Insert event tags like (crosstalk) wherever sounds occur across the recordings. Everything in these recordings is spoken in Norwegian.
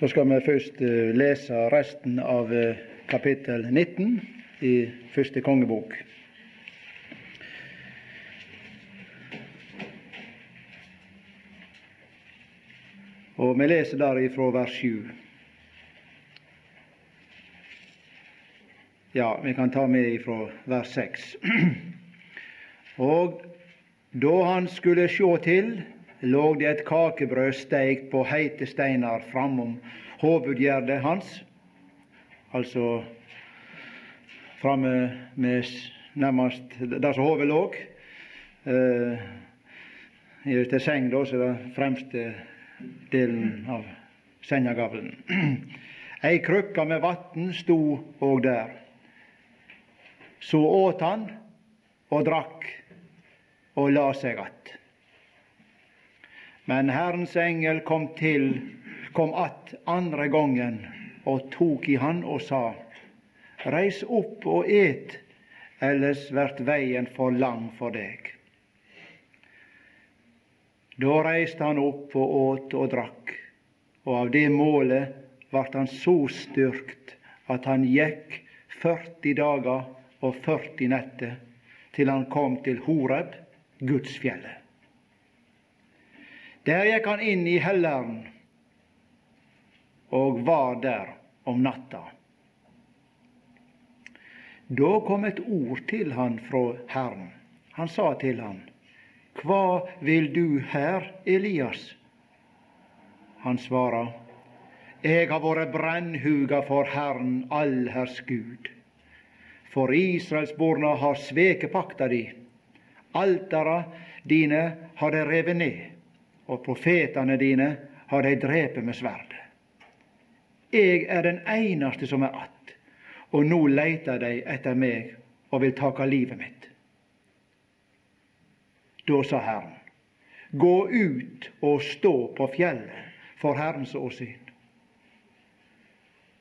Da skal vi først eh, lese resten av eh, kapittel 19 i første kongebok. Og vi leser der ifra vers 7. Ja, vi kan ta med ifra vers 6. (clears throat) Og da han skulle sjå til, lå det et kakebrød steikt på heite steinar framom hovedgjerdet hans, altså framme med nærmest der som hodet lå. Eh, til seng, da, så det fremste delen av sengegavlen. (clears throat) Ei krukke med vann sto òg der. Så åt han og drakk og la seg att. Men Herrens engel kom til, kom att andre gangen og tok i han og sa:" Reis opp og et, ellers vert veien for lang for deg. Da reiste han opp og åt og drakk, og av det målet vart han så styrkt at han gikk 40 dager og 40 netter til han kom til Horeb, Gudsfjellet. Der gikk han inn i helleren og var der om natta. Da kom et ord til han fra Herren. Han sa til han, Hva vil du her, Elias? Han svara, Eg har vore brennhuga for Herren allherrs Gud. For Israelsborna har sveket pakta di. Altara dine har de revet ned, og profetane dine har de drept med sverdet. Eg er den einaste som er att, og nå leiter de etter meg og vil taka livet mitt. Da sa Herren, gå ut og stå på fjellet for Herrens åsyn.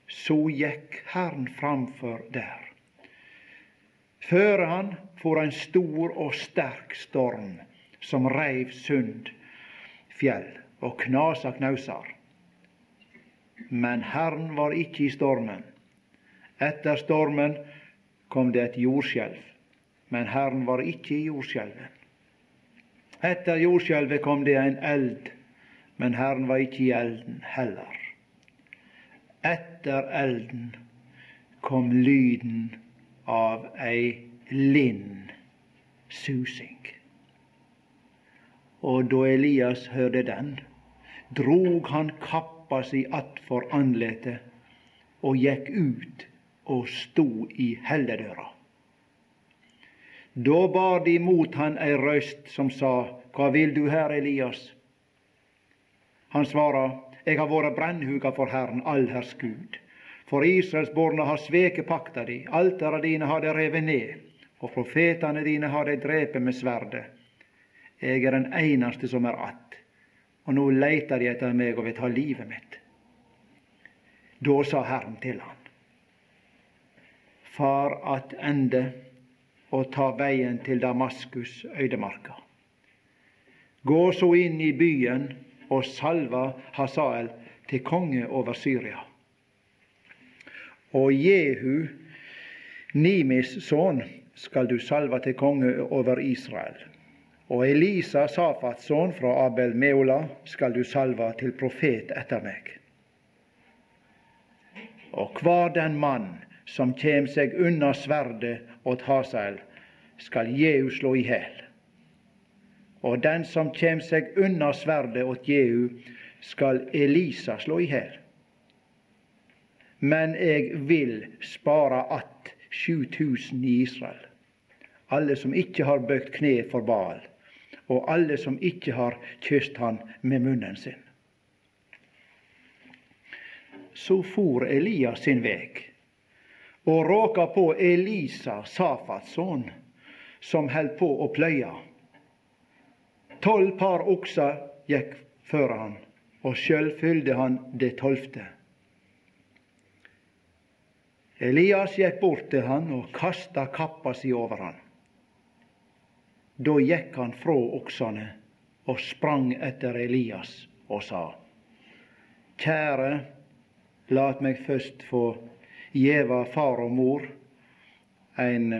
Så gikk Herren framfor der. Føre han for en stor og sterk storm som reiv sund fjell og knasa knausar. Men Herren var ikke i stormen. Etter stormen kom det et jordskjelv, men Herren var ikke i jordskjelvet. Etter jordskjelvet kom det en eld, men Herren var ikke i elden heller. Etter elden kom lyden av ei lind susing. Og da Elias hørte den, drog han kappa si attfor andletet og gikk ut og sto i helledøra. Da bar de mot han ei røyst som sa, Hva vil du her, Elias? Han svara, Eg har vore brennhuga for Herren, allherrs Gud. For Israelsborna har sveket pakta di, altara dine har de revet ned, og profetane dine har de drepe med sverdet. Eg er den einaste som er att, og nå leitar de etter meg og vil ta livet mitt. Da sa Herren til han, Far attende og ta veien til Damaskus øydemarka. Gå så inn i byen og salva Hasael til konge over Syria. Og Jehu, Nimis sønn, skal du salva til konge over Israel. Og Elisa, Safats sønn fra Abel Meola, skal du salva til profet etter meg. Og hver den mann som kjem seg unna sverdet åt Hasael, skal Jehu slå i hæl. Og den som kjem seg unna sverdet åt Jehu, skal Elisa slå i hæl. Men eg vil spare att 7000 i Israel, alle som ikke har bøkt kne for Baal, og alle som ikke har kysst han med munnen sin. Så for Elias sin veg og råka på Elisa, Safats sønn, som held på å pløye. Tolv par okser gikk før han, og sjøl fylde han det tolvte. Elias gikk bort til han og kasta kappa si over han. Da gikk han frå oksane og sprang etter Elias og sa, Kjære, lat meg først få gjeva far og mor en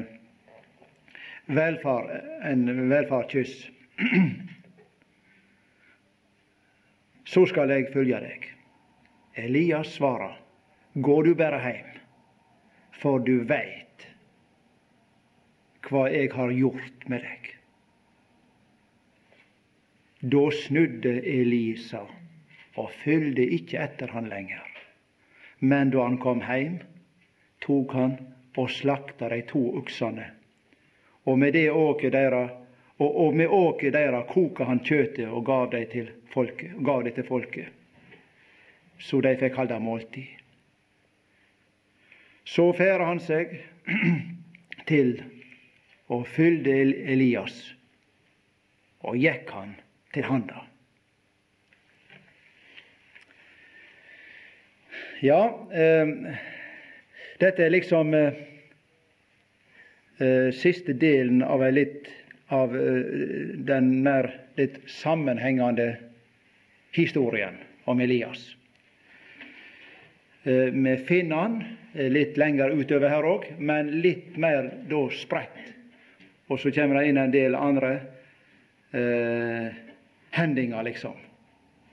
velfar, en velfarkyss. (clears throat) Så skal eg følge deg. Elias svarer, gå du berre heim, for du veit hva eg har gjort med deg. Da snudde Elisa og fulgte ikkje etter han lenger. Men da han kom heim, tok han og slakta de to oksene. Og med det åket deira og, og med åket deira koka han kjøtet og gav det til folket. Gav det til folket. Så de fikk halda måltid. Så færa han seg (clears throat) til og fylgde Elias, og gikk han til han, da. Ja, eh, dette er liksom eh, eh, siste delen av, litt, av eh, den mer litt sammenhengende historien om Elias. Eh, vi finner han eh, litt lenger utover her òg, men litt mer da spredt. Og så kommer det inn en del andre hendinger, liksom.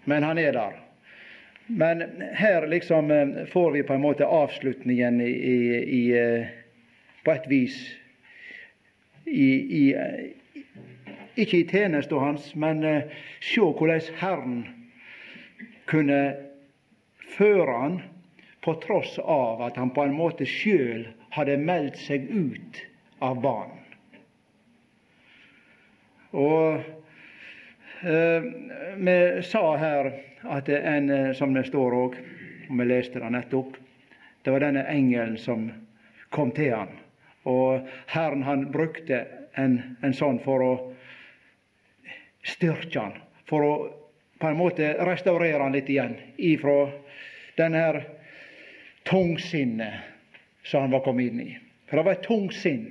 Men han er der. Men her liksom eh, får vi på en måte avslutningen i, i, i på et vis i, Ikke i tjenesten hans, men se hvordan Herren kunne føre han på tross av at han på en måte sjøl hadde meldt seg ut av banen. Og vi sa her at en, eh, som det står òg, og vi leste det nettopp, det var denne engelen som kom til han. Og Herren han brukte en, en sånn for å styrke han, for å på en måte restaurere han litt igjen ifra denne her tungsinnet som han var kommet inn i. For det var et tungsinn.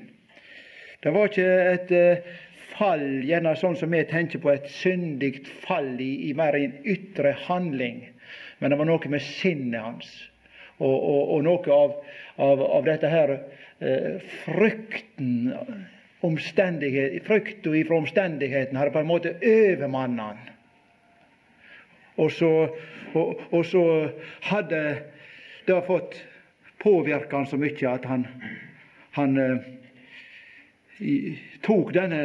Det var ikke et uh, fall, gjerne sånn som vi tenker på et syndig fall i, i mer en ytre handling. Men det var noe med sinnet hans, og, og, og noe av, av, av, dette her eh, frykten Frykta ifra omstendigheten hadde på en måte overmanna han. Og så, og, og så hadde det fått påvirka han så mye at han, han eh, tok denne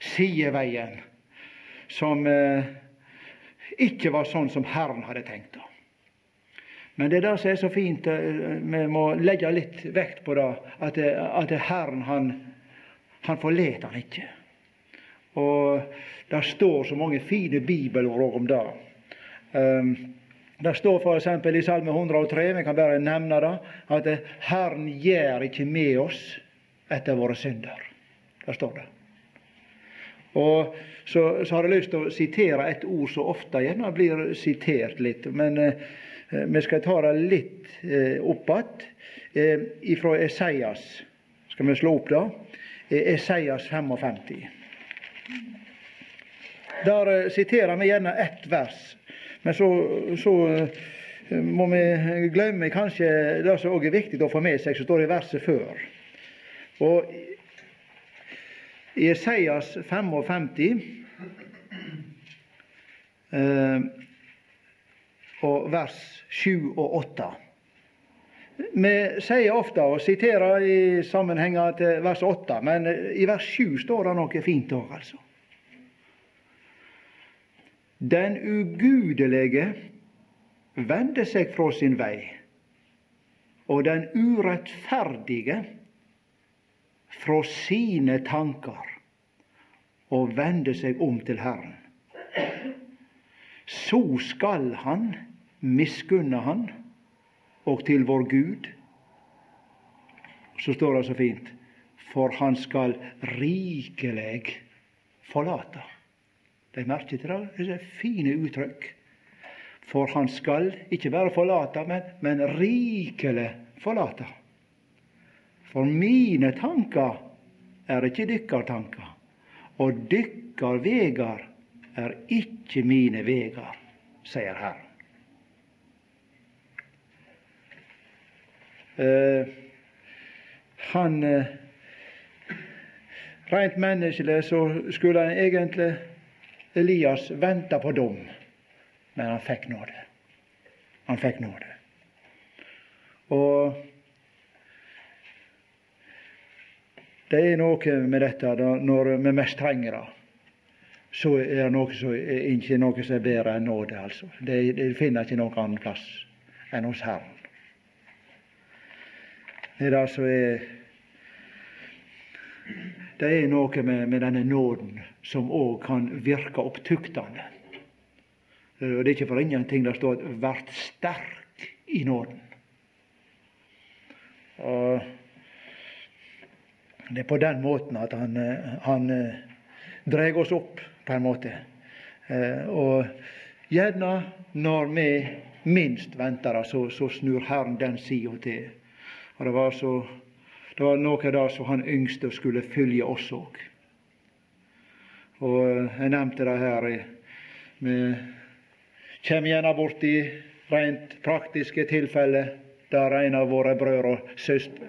sideveien som eh, ikke var sånn som Herren hadde tenkt. da. Men det er det som er så fint, eh, vi må legge litt vekt på det, at, at Herren han, han forlater han ikke. Og det står så mange fine bibelord om det. Um, det står f.eks. i Salme 103, vi kan bare nevne det, at Herren gjør ikke med oss etter våre synder. Der står det. Og så, så, har jeg lyst til å sitere et ord som ofte gjerne blir sitert litt. Men eh, vi skal ta det litt eh, opp igjen. Eh, ifra Esaias. Skal vi slå opp det? Eh, Esaias 55. Der eh, siterer vi gjerne ett vers. Men så, så eh, må vi glemme kanskje det som òg er viktig å få med seg, som står i verset før. Og i Esaias 55 eh, og vers 7 og 8. Vi sier ofte og siterer i sammenhenger til vers 8, men i vers 7 står det noe fint òg, altså. Den ugudelige vender seg fra sin vei, og den urettferdige fra sine tanker og vende seg om til Herren. Så skal Han miskunne Han og til vår Gud. Så står det så fint for Han skal rikelig forlate. De merker til det? Det er fine uttrykk. For Han skal ikke bare forlate, men, men rikelig forlate. For mine tanker er ikke dykkar tanker, og dykkar vegar er ikke mine vegar, sier Herren. Uh, han uh, Rent menneskelig så skulle han egentlig Elias vente på dom, men han fikk nåde. Han fikk nåde. Og det er noe med dette da, når vi mest trenger det. Så er det noe som, ikke noe som er bedre enn nåde. altså. Det, det finner ikke noen annen plass enn hos Herren. Det er det som er Det er noe med, med denne nåden som òg kan virke opptuktende. Det er ikke for ingenting det står 'vert sterk i nåden'. Og Det er på den måten at han, han eh, drar oss opp, på en måte. Eh, og gjerne når vi minst venter det, så, så snur Herren den sida til. Og det var, så, det var noe da som han yngste skulle følge oss òg. Og jeg nevnte det her. Vi kommer gjerne borti rent praktiske tilfeller der en av våre brødre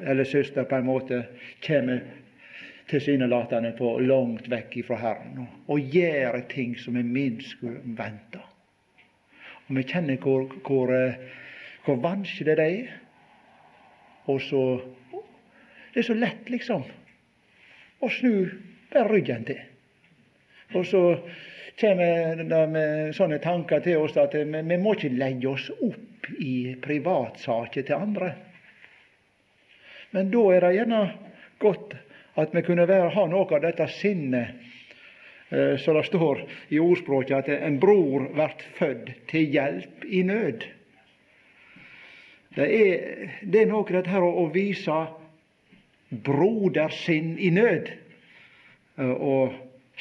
eller søster på en måte kommer tilsynelatende på langt vekk ifra Herren og, gjør ting som vi minst skulle vente. Og vi kjenner hvor, hvor, hvor vanskelig det er og så Det er så lett, liksom, å snu bare ryggen til. Og så kommer det med sånne tanker til oss at vi, vi må ikke legge oss opp i privatsaker til andre. Men da er det gjerne godt at vi kunne være, ha noe av dette sinnet eh, som det står i ordspråket, at en bror blir født til hjelp i nød. Det er, det er noe dette her å vise brodersinn i nød. Eh, og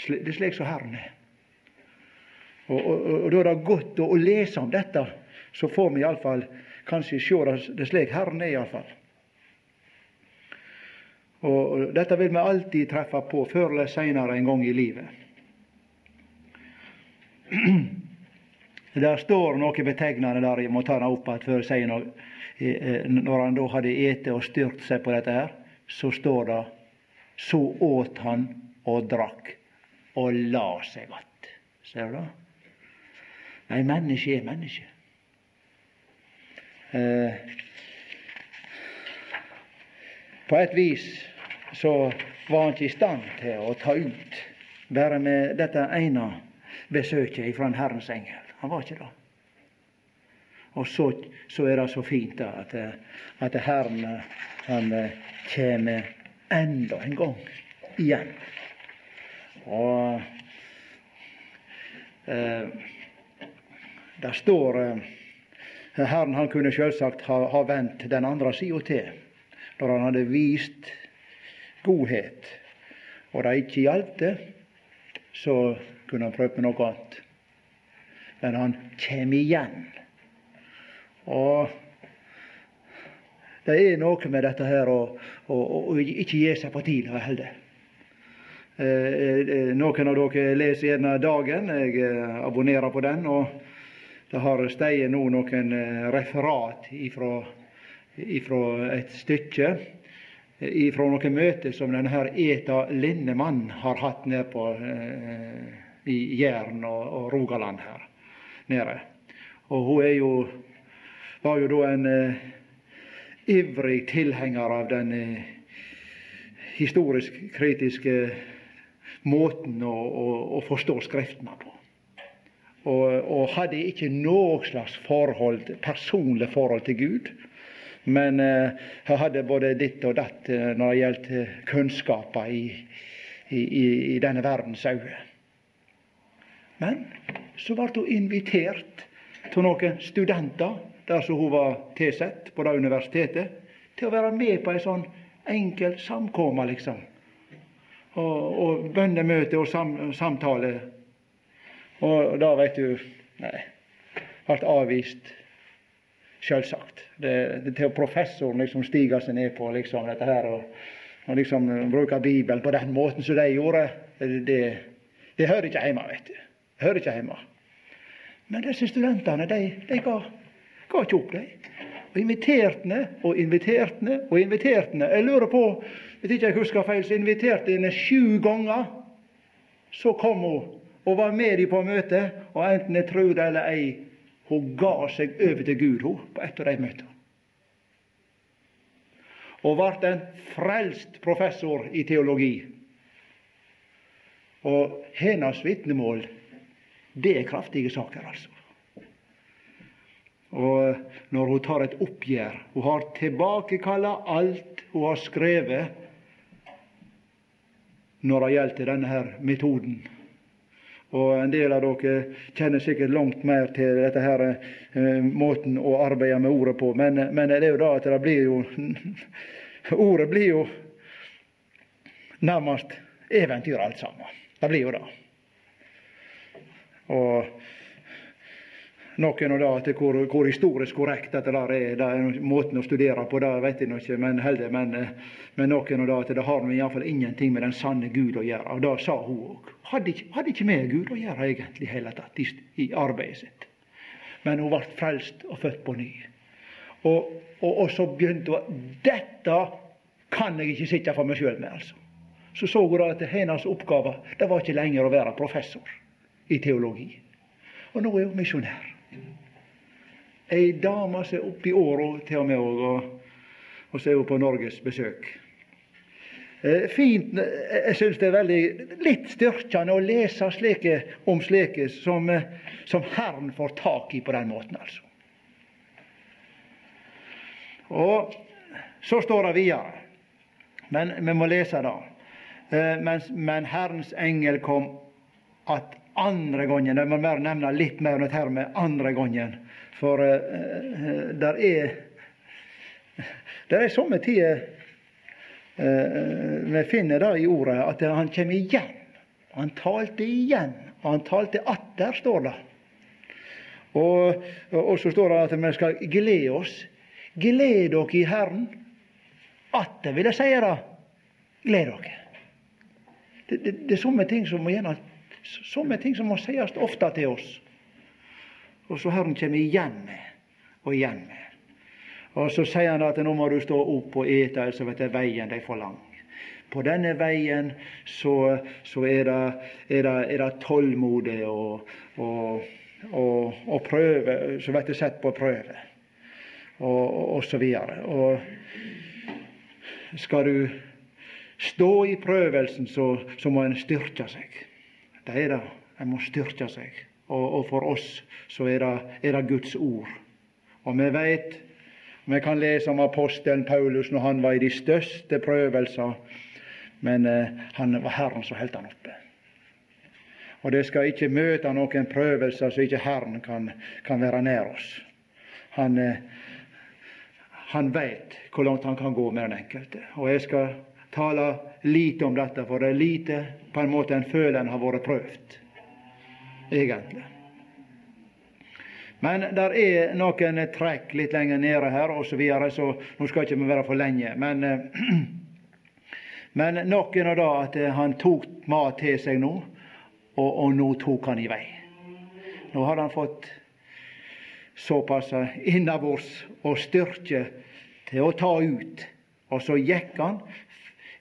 det er slik som Herren er. Og, og, og, Da er det godt å, å, lese om dette, så får vi iallfall kanskje sjå det, slik Herren er, iallfall. Og, dette vil vi alltid treffe på før eller seinere en gang i livet. (clears throat) Der står noe betegnende der, jeg må ta det opp igjen før jeg noe Eh, når han da hadde ete og styrt seg på dette her, så står det så åt han og drakk og la seg att. Ser du det? Nei, menneske er menneske. Eh, på et vis så var han ikke i stand til å ta ut bare med dette ene besøket fra en Herrens engel. Han var ikke det. Og så, så, er det så fint at, at Herren han kommer enda en gang igjen. Og eh, det står eh, Herren han kunne selvsagt ha, ha vendt den andre sida til, når han hadde vist godhet, og det ikke gjaldt det, så kunne han prøvd med noe annet. Men han kjem igjen og det er noe med dette her å, å, å ikke gi seg på tida heller. Eh, eh, noen av dere leser gjerne Dagen. Jeg eh, abonnerer på den. og Det har steget nå noen eh, referat ifra, ifra et stykke ifra noen møter som denne her Eta Linnemann har hatt nede på eh, i Jæren og, og Rogaland her nede. Og hun er jo var jo da en eh, ivrig tilhenger av den eh, historisk kritiske måten å, å, å forstå Skriftene på. Og, og, hadde ikke noe slags forhold, personlig forhold til Gud. Men eh, hadde både ditt og datt eh, når det gjaldt eh, kunnskaper i, i, i, denne verdens øyne. Men så ble hun invitert til noen studenter der som hun var tilsett på det universitetet, til å være med på en sånn enkel samkomme, liksom. Og, og bønnemøte og sam, samtale. Og da, veit du Nei. Ble avvist. Sjølsagt. Det, det til professoren liksom stiger seg ned på liksom dette her og, og liksom bruker Bibelen på den måten som de gjorde, det, det hører ikke hjemme, vet du. Det hører ikke hjemme. Men disse studentene, de, de ga Ga ikke opp, de. Og inviterte og inviterte og inviterte Jeg lurer på, hvis ikke jeg husker feil, så inviterte henne sju ganger. Så kom hun og var med dem på møtet, og enten jeg tror det eller ei, hun ga seg over til Gud hun, på et av de møtene. Og ble en frelst professor i teologi. Og hennes vitnemål, det er kraftige saker, altså. Og når hun tar et oppgjør Hun har tilbakekalla alt hun har skrevet når det gjelder denne her metoden. Og En del av dere kjenner sikkert langt mer til dette her eh, måten å arbeide med ordet på, men, men, det er jo da at det blir jo (laughs) Ordet blir jo nærmest eventyr alt sammen. Det blir jo det. Noen av det at hvor, hvor historisk korrekt dette der er, det er måten å studere på, det vet jeg ikke, men heldig, men, men noen av det at det har iallfall ingenting med den sanne Gud å gjøre. Og det sa hun òg. Hadde, ikke med Gud å gjøre egentlig hele tatt i, i arbeidet sitt. Men hun ble frelst og født på ny. Og, og, og så begynte hun Dette kan jeg ikke sitte for meg sjøl med, altså. Så så hun at hennes oppgave det var ikke lenger å være professor i teologi. Og nå er hun misjonær. Ei dame som er oppi åra til og med og, og så er på Norges besøk. Eh, fint, eh, Jeg syns det er veldig litt styrkende å lese slike, om slike som, eh, som Herren får tak i på den måten, altså. Og så står det videre, men vi må lese det. Men, men Herrens engel kom at andre gangen Jeg må bare nevne litt mer om dette med andre gangen. For uh, der er der er somme tider uh, vi finner det i ordet at han kommer igjen. Han talte igjen, han talte atter, står det. Og, og, så står det at vi skal glede oss. Gled dere i Herren. Atter vil jeg si det. Gled dere. Det, det, det er somme ting som må gjerne Somme ting som må sies ofte til oss, og så har han kommet igjen med og igjen med. Og så sier han at nå må du stå opp og ete, ellers blir veien er for lang. På denne veien så, så er, det, er, det, er det tålmodig og, og, og, og prøve, så blir sett på prøve, og, og, så videre. Og skal du stå i prøvelsen, så, så må en styrke seg. Det er det. En må styrke seg. Og, og, for oss så er det, er det Guds ord. Og vi veit Vi kan lese om apostelen Paulus når han var i de største prøvelser, men eh, han var Herren som holdt han oppe. Og det skal ikke møte noen prøvelser så ikke Herren kan, kan være nær oss. Han, eh, han veit hvor langt han kan gå med den enkelte. Og jeg skal tale lite om dette, for det er lite på en måte en føler en har vært prøvd, egentlig. Men der er noen trekk litt lenger nede her, og så, videre, så nå skal ikke vi være for lenge. Men, eh, (clears throat) men noen av det at han tok mat til seg nå, og, og nå tok han i vei. Nå hadde han fått såpass innabords og styrke til å ta ut. Og så gikk han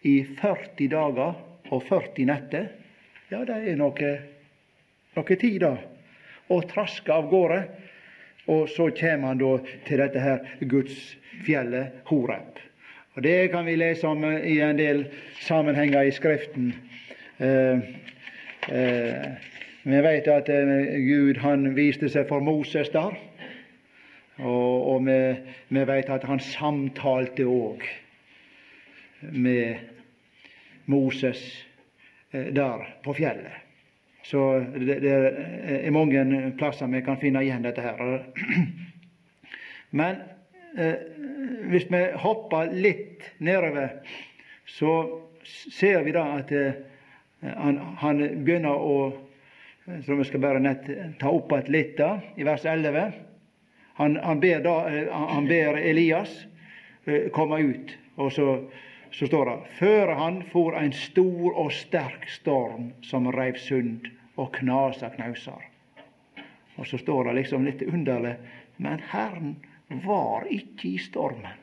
i 40 dager og 40 netter. Ja, det er noe, noe tid, da. Og trasker av gårde. Og så kommer han da til dette her gudsfjellet Horeb. Og Det kan vi lese om i en del sammenhenger i Skriften. Eh, eh, vi vet at eh, Gud han viste seg for Moses der. Og, og vi, vi vet at han samtalte òg med Moses eh, der på fjellet. Så det, det er mange plasser vi kan finne igjen dette her. (clears throat) Men eh, hvis vi hopper litt nedover, så ser vi da at eh, han, han, begynner å så vi skal bare nett ta opp igjen litt da, i vers 11. Han, han, ber, da, eh, han ber Elias eh, komme ut, og så så står det før han for ein stor og sterk storm som reiv sund og knasa knausar. Og så står det liksom litt underlig men Herren var ikke i stormen.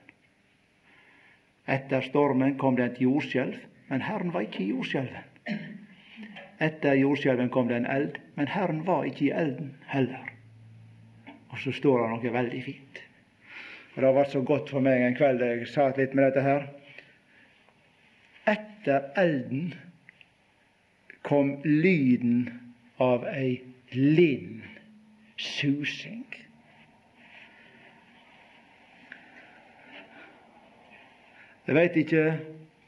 Etter stormen kom det et jordskjelv, men Herren var ikke i jordskjelven. Etter jordskjelven kom det en eld, men Herren var ikke i elden heller. Og så står det noe veldig fint. Og Det har vært så godt for meg en kveld jeg satt litt med dette her. Etter elden kom lyden av ei lind susing. Jeg veit ikke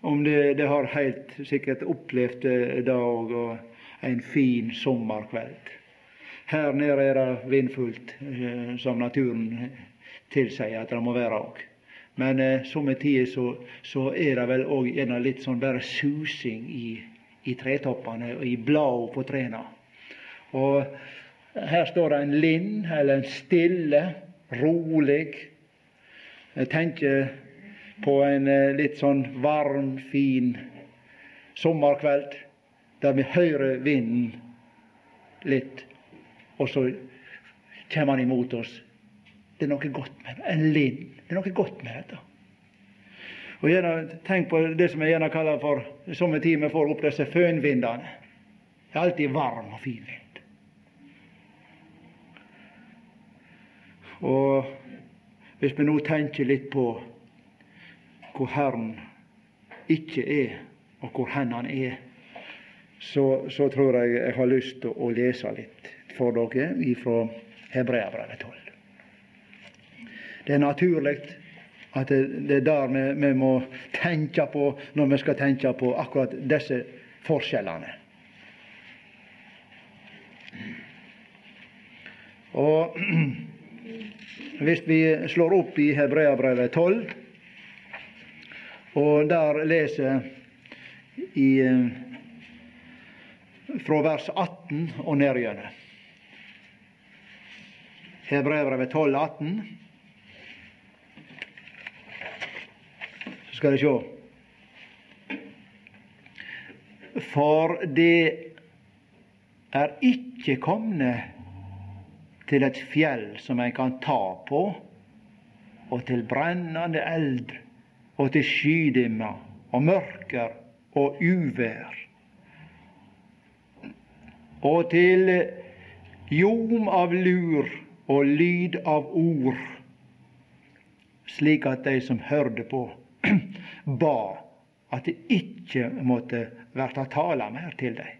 om det, det har helt sikkert opplevd det òg, og en fin sommerkveld. Her nede er det vindfullt, eh, som naturen tilsier at det må være òg. Men eh, somme tider så, så, er det vel òg gjerne litt sånn bare susing i, i tretoppene og i blada på trærne. Og her står det en lind, eller en stille, rolig. Jeg tenker på en eh, litt sånn varm, fin sommerkveld, der vi hører vinden litt, og så kommer han imot oss. Det er noe godt med det. En lind. Det er noe godt med dette. Og gjerne, Tenk på det som jeg gjerne kaller for Somme tider vi får opp disse fønvindene. Det er alltid varm og fin vind. Og hvis vi nå tenker litt på hvor Herren ikke er, og hvor hen Han er, så, så, tror jeg jeg har lyst til å lese litt for dere fra Hebreabrevet 12. Det er naturlig at det, er der vi, vi, må tenke på når vi skal tenke på akkurat disse forskjellene. Og (clears throat) hvis vi slår opp i Hebreabrevet 12 og der leser i eh, fra vers 18 og nedgjennom. Hebrevet 12, 18. skal dere sjå. For det er ikke komne til et fjell som en kan ta på, og til brennende eld og til skydimmer og mørker og uvær. Og til ljom av lur og lyd av ord, slik at de som hørte på, ba at det ikke måtte verta tala mer til dei.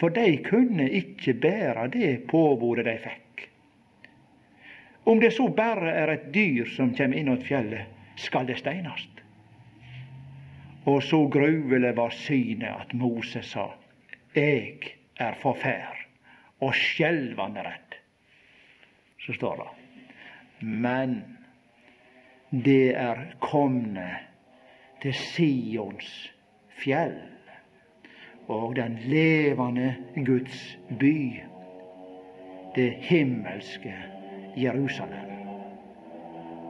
For de kunne ikke bære det påbodet de fikk. Om det så bare er et dyr som kjem innåt fjellet, skal det steinast. Og så gruveleg var synet at Moses sa, eg er forfær og skjelvande redd. Så står det, men det er komne til Sions fjell. Og den levende Guds by, det himmelske Jerusalem.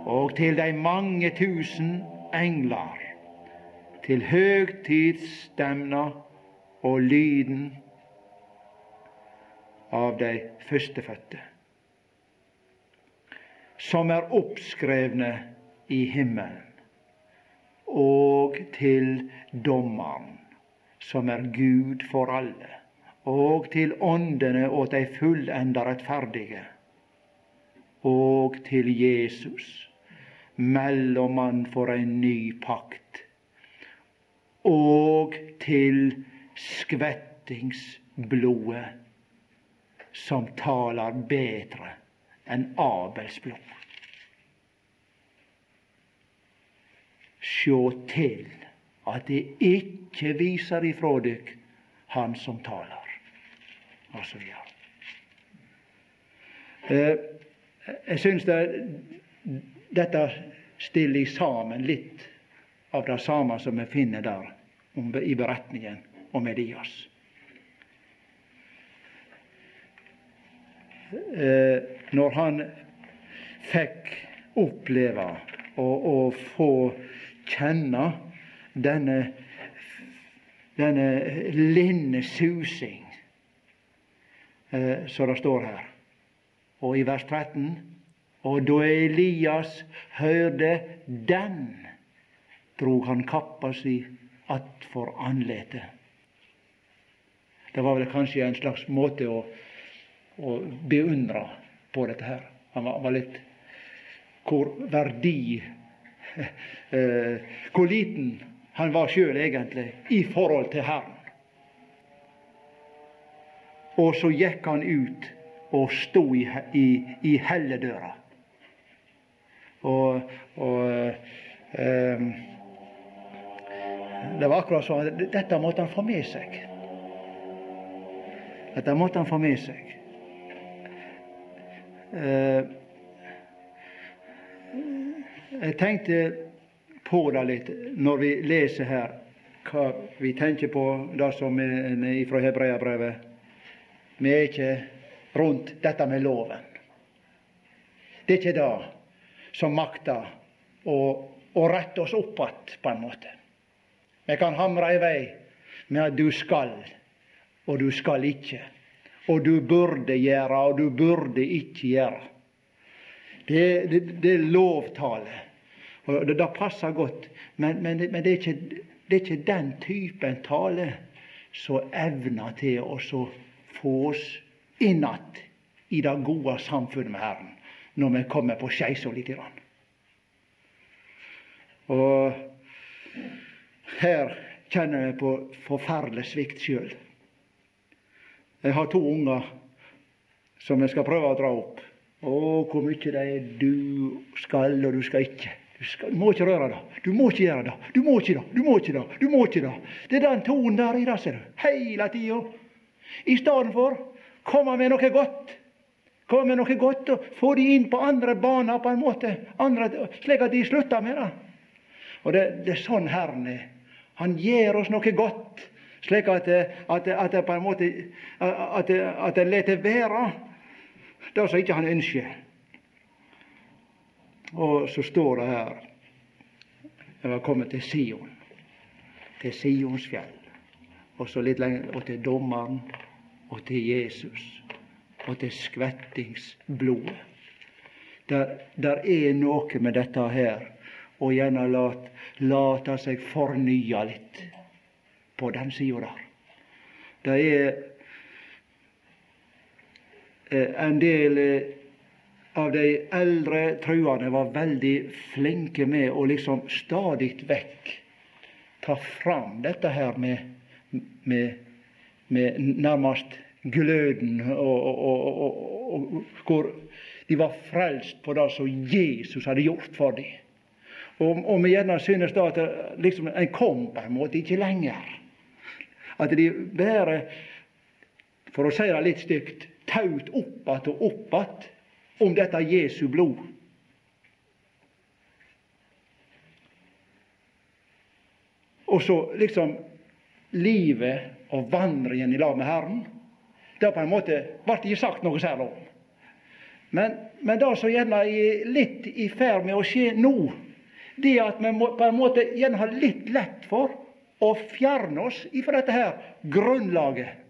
Og til de mange tusen englar, til høgtidsstemna og lyden av de førstefødte, som er oppskrevne i himmelen, og til dommeren, som er Gud for alle, og til åndene og de fullenda rettferdige, og til Jesus mellommann for en ny pakt, og til skvettingsblodet som taler bedre enn Abels blod. Sjå til at det ikke viser ifra dykk han som taler, videre. Eh, jeg syns det dette stiller sammen litt av det samme som vi finner der i beretningen om Elias. Eh, når han fikk oppleve å få kjenne denne, denne linnesusing, eh, som det står her. Og i vers 13 Og da Elias hørte den, drog han kappa si attfor andletet. Det var vel kanskje en slags måte å, å beundre på dette her. Han var, var litt Hvor verdi (laughs) eh, Hvor liten han var sjøl egentlig i forhold til Herren. Og så gikk han ut og sto i, i, i helledøra. Og, og eh, Det var akkurat sånn dette måtte han få med seg. Dette måtte han få med seg. Eh, jeg tenkte på det litt når vi leser her, hva vi tenker på det som er fra Hebreabrevet. Vi er ikke rundt dette med loven. Det er ikke det som makter å, å rette oss opp igjen, på en måte. Vi kan hamre i vei med at du skal, og du skal ikke. Og du burde gjøre, og du burde ikke gjøre. Det, det, det er lovtale. Og det, det passer godt. Men, men, men er ikke, det, er ikke, den typen tale som evner til å få oss inn igjen i det gode samfunnet med Herren når vi kommer på skeisa og lite grann. Og her kjenner jeg på forferdelig svikt sjøl. Jeg har to unger som jeg skal prøve å dra opp. Å, hvor mye er du skal og du skal ikke. Du, skal, du må ikke røre det. Du må ikke gjøre det. Du må ikke det. Du må ikke det. Du må ikke det. Det er den tonen der i det, ser du. Hele tida. I stedet for komme med noe godt komme med noe godt og få de inn på andre baner, på en måte, andre, slik at de slutter med det. Og det, det er sånn Herren er. Han gir oss noe godt, slik at, at, at på en måte at, at en lar det være det som ikke han ønsker. Og så står det her Jeg var kommet til Sion, til Sions fjell, og så litt lenger og til dommeren og til Jesus og til skvettingsblodet. Der, der er noe med dette her å gjerne lat, late seg fornye litt på den sida der. Det er en del eh, av de eldre truende var veldig flinke med å liksom stadig vekk ta fram dette her med, med, med nærmest gløden, og, og, og, og, hvor de var frelst på det som Jesus hadde gjort for dem. Og, vi gjerne synes da at liksom, en kom på en måte ikke lenger. At de bare, for å si det litt stygt, taut opp att og opp att om dette Jesu blod. Og så liksom livet og vandringen i lag med Herren det på en måte ble ikke sagt noe særlig om. Men, men det som gjerne er litt i ferd med å skje nå, det er at vi må, på en måte gjerne har litt lett for å fjerne oss ifra dette her grunnlaget.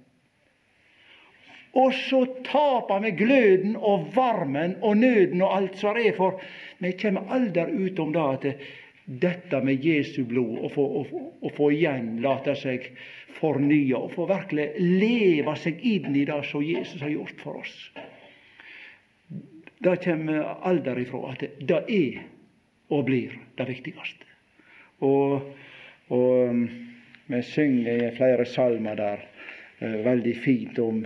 Og så taper vi gløden og varmen og nøden og alt som er, for vi kommer aldri utom det at dette med Jesu blod, å få, å, å få igjen late seg fornye, og få virkelig leve seg inn i det som Jesus har gjort for oss. Det kommer aldri ifra at det er og blir det viktigste. Og, og um, vi synger i flere salmer der uh, veldig fint om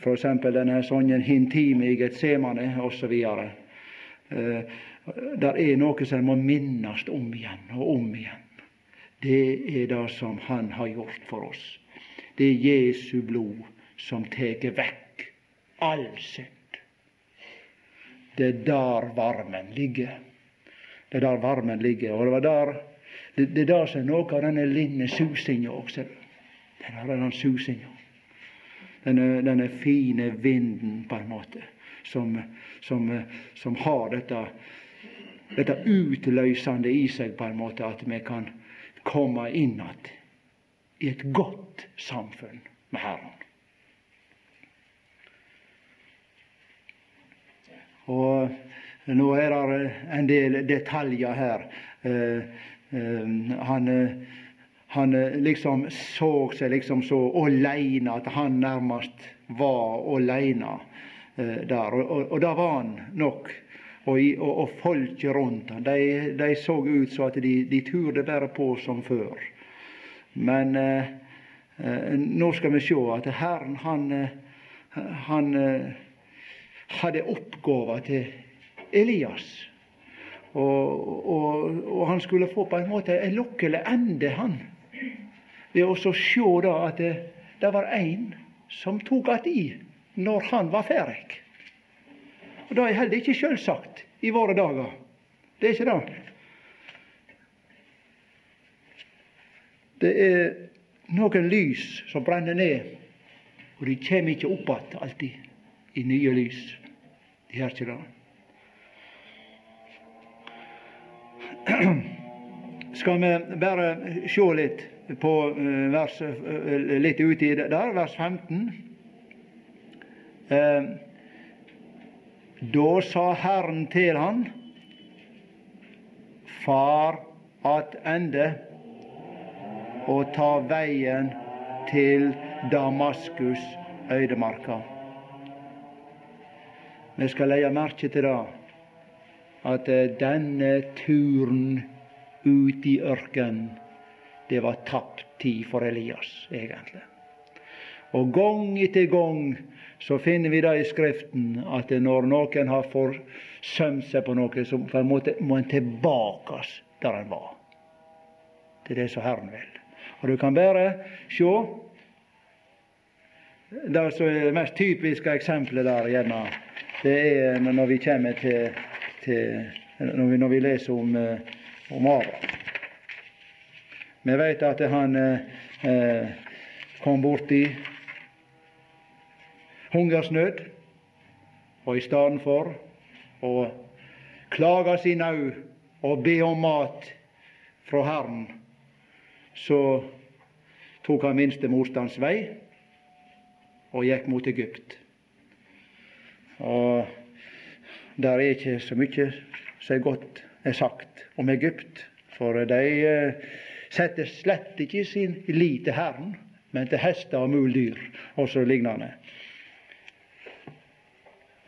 f.eks. denne sangen 'Hin time i Getsemane' osv. Uh, der er noe som må minnes om igjen og om igjen. Det er det som Han har gjort for oss. Det er Jesu blod som tar vekk all synd. Det er der varmen ligger. Det er der varmen ligger. Og det var der det, det er der som er noe av denne linne susinga også. Den har den susinga. Denne, denne fine vinden, på en måte, som, som, som har dette dette utløsende i seg, på en måte, at vi kan komme inn igjen i et godt samfunn med Herren. Og Nå er det en del detaljer her. Han, han liksom så seg liksom så aleine at han nærmest var aleine der. Og, og det var han nok. Og, og, og folket rundt han, de, de, så ut så at de, de turde bare på som før. Men eh, nå skal vi se at Herren, han, han hadde oppgåva til Elias. Og, og, og, han skulle få på en måte en lokkelig ende, han. Ved å sjå da at det, det var ein som tok att i når han var ferdig. Og Det er heller ikke sjølvsagt i våre dager. Det er ikke det. Det er noen lys som brenner ned, og de kjem ikke opp att alltid i nye lys. De gjør ikke det. (clears throat) skal vi bare sjå litt på eh, vers, eh, litt uti der, vers 15. Eh, da sa Herren til han, far attende og ta veien til Damaskus øydemarka. Vi skal legge merke til det at eh, denne turen ut i ørkenen, det var tapt tid for Elias, egentlig. Og gang etter gang så finner vi det i Skriften at når noen har forsømt seg på noe, så på en måte må en tilbake der en var. Det er det som Herren vil. Og du kan bare sjå det som er det mest typiske eksempelet der, gjerne, det er når vi kommer til til, når, vi, når vi leser om, eh, om Abraham. Vi vet at han eh, eh kom borti hungersnød, og i stedet for å klage sin au og be om mat fra Herren, så tok han minste motstands vei og gikk mot Egypt. Og der er ikke så mye som godt er sagt om Egypt, for de eh, setter slett ikke sin lit til Herren, men til hester og muldyr og så lignende.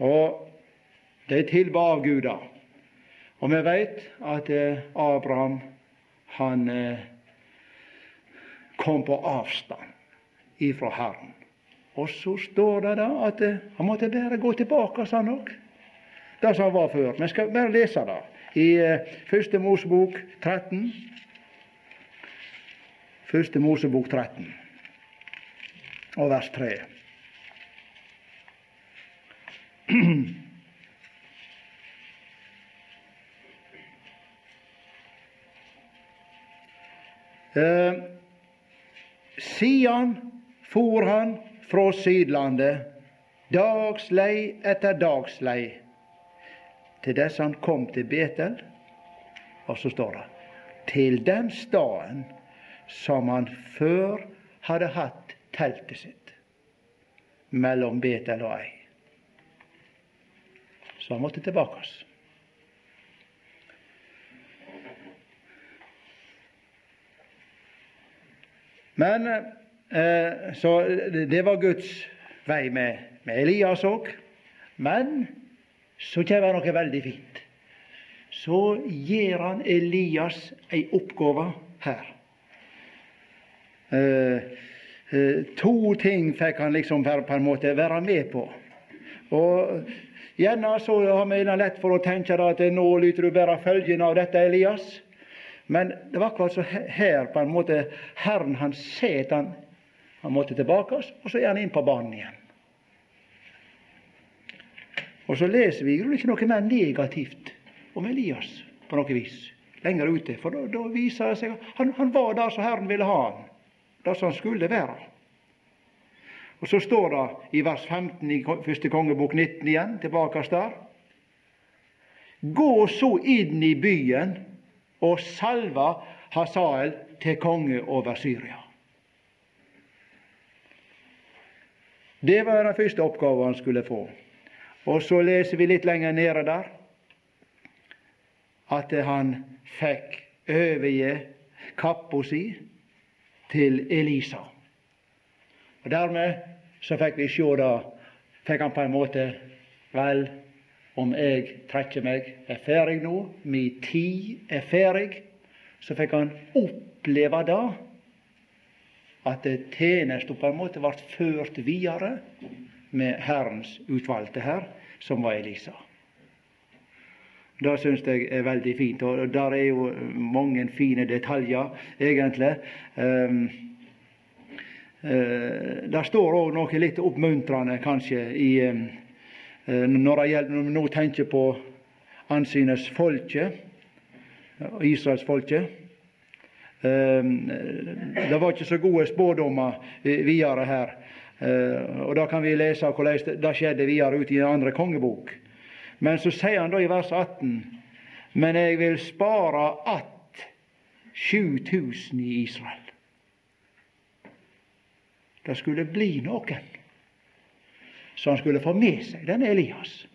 Og de tilba avguder. Og vi veit at eh, Abraham han eh, kom på avstand ifra Herren. Og så står det da at han måtte bare gå tilbake, sa han òg det som han var før. Vi skal bare lese det i eh, Første Mosebok 13. Første Mosebok 13 og vers 3. Eh, Sian for han fra Sydlandet, dagslei etter dagslei, til dess han kom til Betel. Og så står det til den staden som han før hadde hatt teltet sitt mellom Betel og Ei. Så han måtte tilbake. Oss. Men eh, Så det var Guds vei med, med Elias òg. Men så kommer noe veldig fint. Så gir han Elias ei oppgave her. Eh, eh, to ting fikk han liksom på en måte være med på. Og Gjerne så har vi lett for å tenke at nå lyter du bare følgen av dette, Elias. Men det var akkurat så her på en måte Herren han set han han måtte tilbake, og så er han inn på banen igjen. Og så leser vi ikke noe mer negativt om Elias på noe vis lenger ute. For da, da viser det seg at han, han var der som Herren ville ha han. Der som skulle være. Og så står det i vers 15 i første kongebok 19 igjen, tilbake der. Gå så inn i byen og salva Hasael til konge over Syria. Det var den første oppgaven han skulle få. Og så leser vi litt lenger nede der. at han fikk overgi kappa si til Elisa. Og Dermed så fikk vi sjå da fikk han på en måte Vel, om jeg trekker meg, er ferdig nå, min tid er ferdig, så fikk han oppleve da at tjenesten på en måte ble ført videre med Herrens utvalgte her, som var Elisa. Det syns jeg er veldig fint. Og der er jo mange fine detaljer, egentlig. Um, uh, der står òg noe litt oppmuntrende, kanskje, i, uh, når, gjelder, når vi nå tenker på ansynes folket, Israels folket. Um, det var ikke så gode spådommer videre her. Uh, og Da kan vi lese hvordan det skjedde videre ut i den andre kongebok. Men så sier han da i vers 18.: Men jeg vil spare att 7000 i Israel. Det skulle bli noen som han skulle få med seg denne Elias.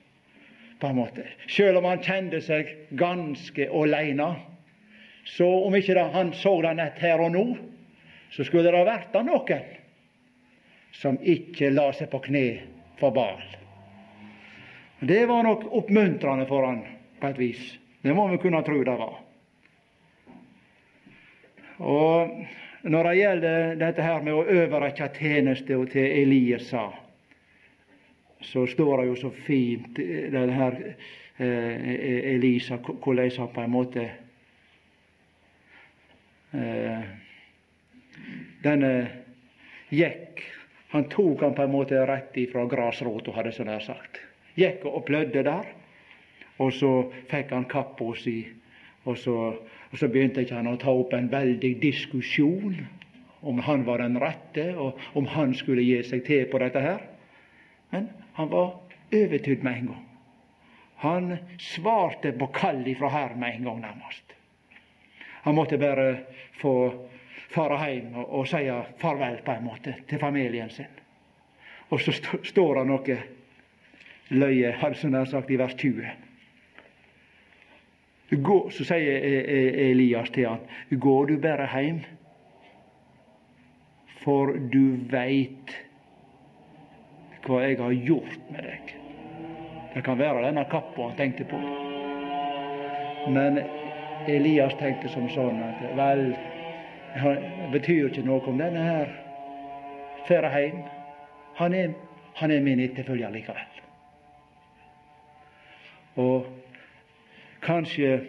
på en måte. Selv om han kjente seg ganske aleine, så om ikke da han så det nett her og nå, så skulle det vært noen som ikke la seg på kne for Baal. Det var nok oppmuntrende for han på et vis. Det må vi kunne tro det var. Og når det gjelder dette her med å overrekke tjeneste til Eliasa, så står det jo så fint denne her eh, Elisa, hvordan han på en måte eh, Denne gikk Han tok han på en måte rett ifra grasrota, hadde jeg så nær sagt gikk og plødde der. Og så fikk han kappa si, og så, og så begynte ikke han å ta opp en veldig diskusjon om han var den rette, og om han skulle gi seg til på dette her. Men han var overtydd med en gang. Han svarte på kall ifra her med en gang, nærmest. Han måtte bare få fare hjem og, og si farvel, på en måte, til familien sin. Og så st står det noe løye, hadde som nær sagt, i vers 20. Gå, så sier e- e- Elias til han, går du bare heim, for du veit hva jeg har gjort med deg. Det kan være denne kappa han tenkte på. Men Elias tenkte som sånn at vel, det betyr ikke noe om denne her drar hjem. Han er, han er min etterfølger likevel. Og kanskje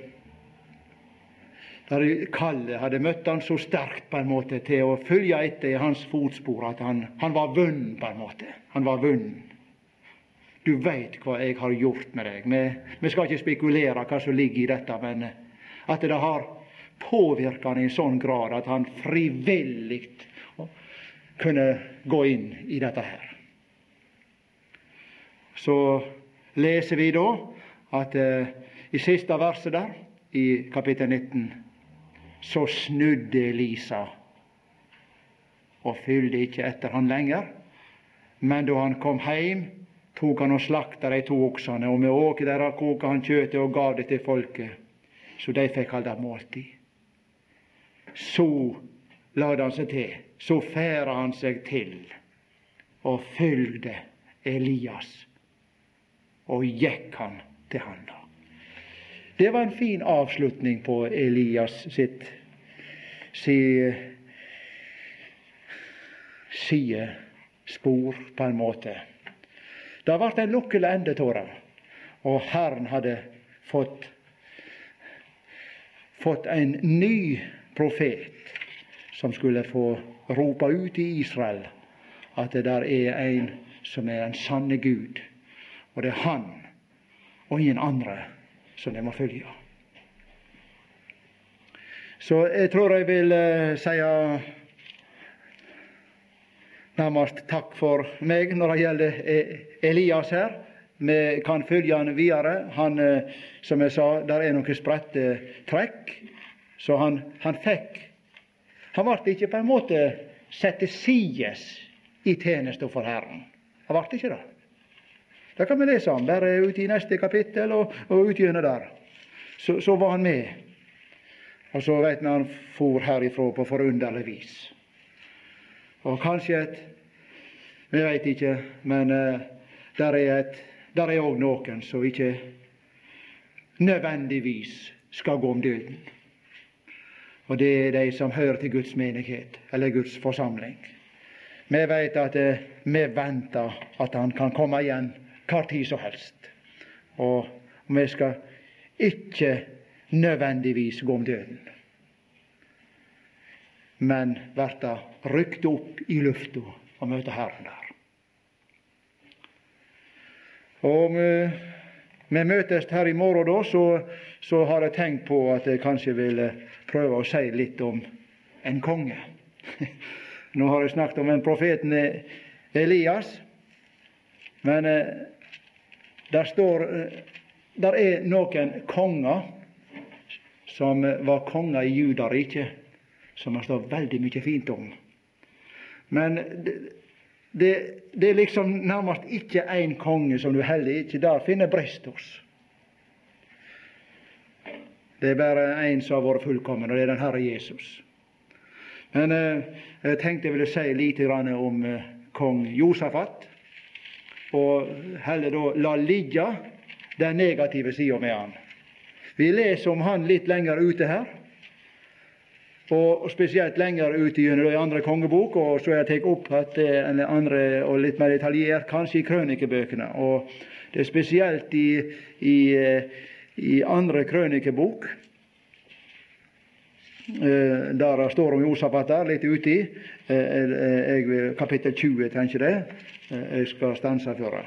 der kallet hadde møtt han så sterkt på en måte til å følge etter i hans fotspor at han, han var vunnen på en måte. Han var vunnen. Du veit hva jeg har gjort med deg. Vi, vi, skal ikke spekulere hva som ligger i dette, men at det har påvirka han i en sånn grad at han frivillig kunne gå inn i dette her. Så leser vi da at eh, i siste verset der, i kapittel 19, så snudde Elisa og følgde ikke etter han lenger. Men da han kom heim, tok han og slakta de to oksene, og med åket deres koka han kjøttet og gav det til folket, så de fikk halda måltid. Så lade han seg til, så færa han seg til og følgde Elias, og gikk han til han. da. Det var en fin avslutning på Elias sitt si, sidespor, på en måte. Det ble en lukkelig endetåre, og Herren hadde fått, fått en ny profet som skulle få rope ut i Israel at det der er en som er en sanne Gud, og det er Han og ingen andre som de må følge. Så jeg tror jeg vil uh, si nærmest takk for meg når det gjelder e-, Elias her. Vi kan følge han videre. Han, uh, som jeg sa, der er noen spredte trekk. Så han, han fikk Han ble ikke på en måte satt til sides i tjeneste for Herren. Han ble ikke det. Det kan vi lese om bare ute i neste kapittel og, og utgjennom der. så, så var han med. Og så veit vi han for herifra på forunderlig vis. Og kanskje et Vi veit ikke, men uh, der er et der er òg noen som ikke nødvendigvis skal gå om døden. Og det er de som hører til Guds menighet, eller Guds forsamling. Vi veit at uh, vi venter at Han kan komme igjen hva tid som helst. Og vi skal ikke nødvendigvis gå om døden, men verta rykt opp i lufta og møte Herren der. Og vi, vi møtes her i morgen, da, så, så, har jeg tenkt på at jeg kanskje vil prøve å si litt om en konge. (laughs) Nå har jeg snakket om en profeten Elias, men eh, der står eh, der er noen konger som var konger i Judariket, som det står veldig mye fint om. Men det, det, det er liksom nærmest ikke én konge som du heller ikke der finner brist hos. Det er bare én som har vært fullkommen, og det er den Herre Jesus. Men eh, jeg tenkte jeg ville si litt om eh, kong Josafat, og heller da la ligge den negative sida med han. Vi leser om han litt lenger ute her, og spesielt lenger ute gjennom i andre kongebok, og så er jeg tatt opp at det andre og litt mer detaljert kanskje i krønikebøkene. Og det er spesielt i, i, i andre krønikebok, eh, der det står om Josafat der, litt uti, eh, kapittel 20, tenker jeg. Eh, jeg skal stanse for.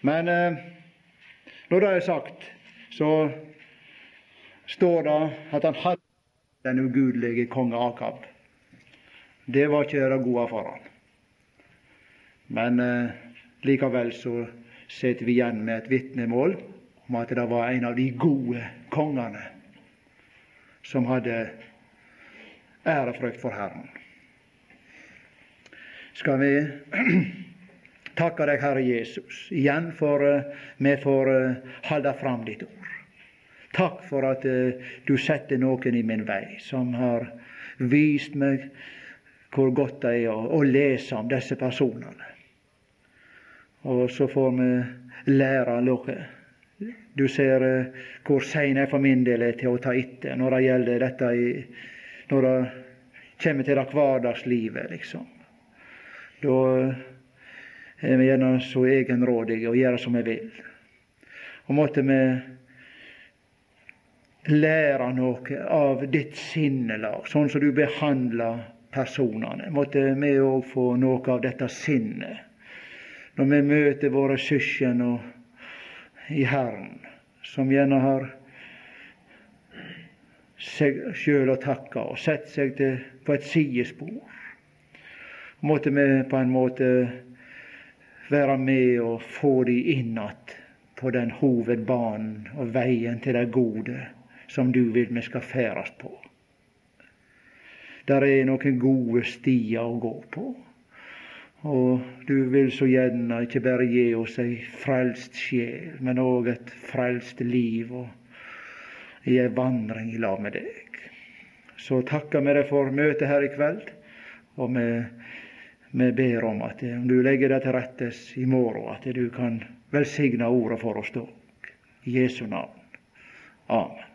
Men eh, når det er sagt, så står det at han hadde den ugudelige konge Akab. Det var ikke det gode for han. Men eh, likevel så sitter vi igjen med et vitnemål om at det var en av de gode kongene som hadde ærefrykt for Herren. Skal vi (clears throat) takke deg, Herre Jesus, igjen for uh, vi får holde fram ditt ord. Takk for at uh, du setter noen i min vei som har vist meg hvor godt det er å, lese om disse personene. Og så får vi lære noe. Du ser hvor sein jeg for min del er til å ta etter når det gjelder dette i, når det kommer til det hverdagslivet, liksom. Da er vi gjerne så egenrådige og gjøre som vi vil. Og måtte vi lære noe av ditt sinnelag, sånn som du behandler personene. Måtte vi òg få noe av dette sinnet når vi møter våre søsken i Herren, som gjerne har seg sjøl å takke og sett seg til, på et sidespor. Måtte vi på en måte være med og få de inn att på den hovedbanen og veien til det gode som du vil vi skal ferdes på. Der er noen gode stier å gå på. Og du vil så gjerne ikke bare gi oss ei frelst sjel, men òg et frelst liv og i ei vandring i lag med deg. Så takker vi deg for møtet her i kveld. Og vi vi ber om at om du legger det til rettes i morgen, at du kan velsigne ordet for oss da. I Jesu navn. Amen.